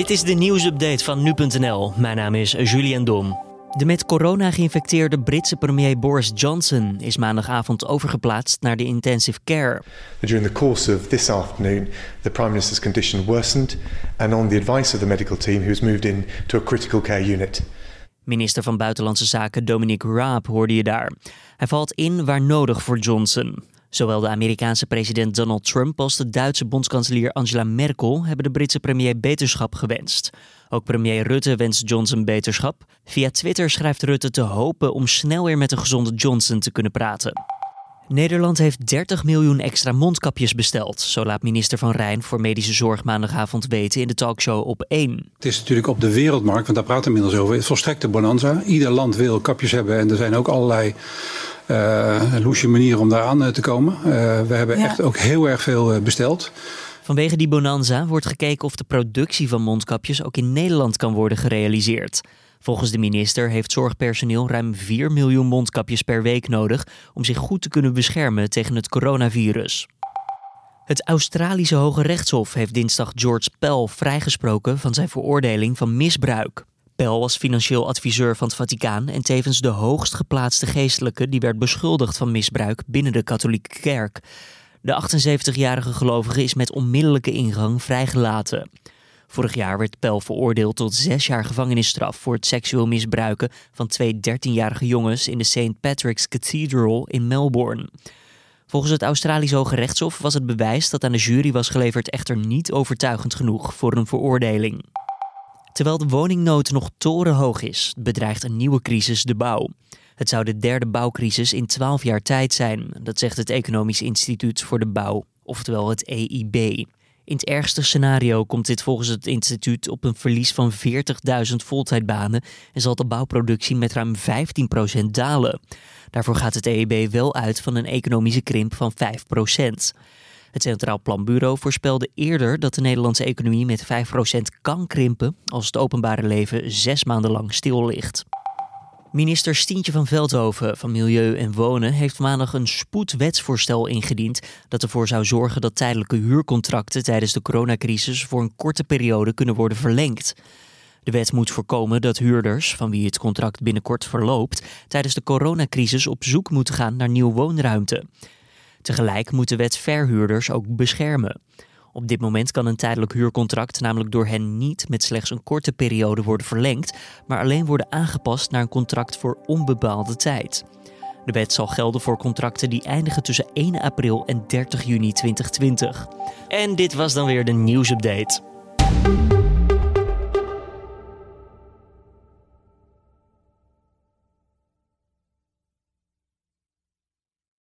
Dit is de nieuwsupdate van nu.nl. Mijn naam is Julian Dom. De met corona geïnfecteerde Britse premier Boris Johnson is maandagavond overgeplaatst naar de intensive care. During the course of this afternoon, the Prime Minister's condition worsened, and on the advice of the medical team, he was moved in to a critical care unit. Minister van Buitenlandse Zaken Dominic Raab hoorde je daar. Hij valt in waar nodig voor Johnson. Zowel de Amerikaanse president Donald Trump als de Duitse bondskanselier Angela Merkel hebben de Britse premier beterschap gewenst. Ook premier Rutte wenst Johnson beterschap. Via Twitter schrijft Rutte te hopen om snel weer met een gezonde Johnson te kunnen praten. Nederland heeft 30 miljoen extra mondkapjes besteld. Zo laat minister Van Rijn voor Medische Zorg maandagavond weten in de talkshow op 1. Het is natuurlijk op de wereldmarkt, want daar praten inmiddels over, volstrekte bonanza. Ieder land wil kapjes hebben en er zijn ook allerlei uh, loesje manieren om daar aan eh, te komen. Uh, we hebben echt ook heel erg veel besteld. Vanwege die bonanza wordt gekeken of de productie van mondkapjes ook in Nederland kan worden gerealiseerd. Volgens de minister heeft zorgpersoneel ruim 4 miljoen mondkapjes per week nodig om zich goed te kunnen beschermen tegen het coronavirus. Het Australische Hoge Rechtshof heeft dinsdag George Pell vrijgesproken van zijn veroordeling van misbruik. Pell was financieel adviseur van het Vaticaan en tevens de hoogst geplaatste geestelijke die werd beschuldigd van misbruik binnen de katholieke kerk. De 78-jarige gelovige is met onmiddellijke ingang vrijgelaten. Vorig jaar werd Pel veroordeeld tot zes jaar gevangenisstraf voor het seksueel misbruiken van twee 13-jarige jongens in de St. Patrick's Cathedral in Melbourne. Volgens het Australisch Hoge Rechtshof was het bewijs dat aan de jury was geleverd echter niet overtuigend genoeg voor een veroordeling. Terwijl de woningnood nog torenhoog is, bedreigt een nieuwe crisis de bouw. Het zou de derde bouwcrisis in 12 jaar tijd zijn, dat zegt het Economisch Instituut voor de Bouw, oftewel het EIB. In het ergste scenario komt dit volgens het instituut op een verlies van 40.000 voltijdbanen en zal de bouwproductie met ruim 15% dalen. Daarvoor gaat het EIB wel uit van een economische krimp van 5%. Het Centraal Planbureau voorspelde eerder dat de Nederlandse economie met 5% kan krimpen als het openbare leven zes maanden lang stil ligt. Minister Stientje van Veldhoven van Milieu en Wonen heeft maandag een spoedwetsvoorstel ingediend dat ervoor zou zorgen dat tijdelijke huurcontracten tijdens de coronacrisis voor een korte periode kunnen worden verlengd. De wet moet voorkomen dat huurders, van wie het contract binnenkort verloopt, tijdens de coronacrisis op zoek moeten gaan naar nieuw woonruimte. Tegelijk moet de wet verhuurders ook beschermen. Op dit moment kan een tijdelijk huurcontract namelijk door hen niet met slechts een korte periode worden verlengd, maar alleen worden aangepast naar een contract voor onbepaalde tijd. De wet zal gelden voor contracten die eindigen tussen 1 april en 30 juni 2020. En dit was dan weer de nieuwsupdate.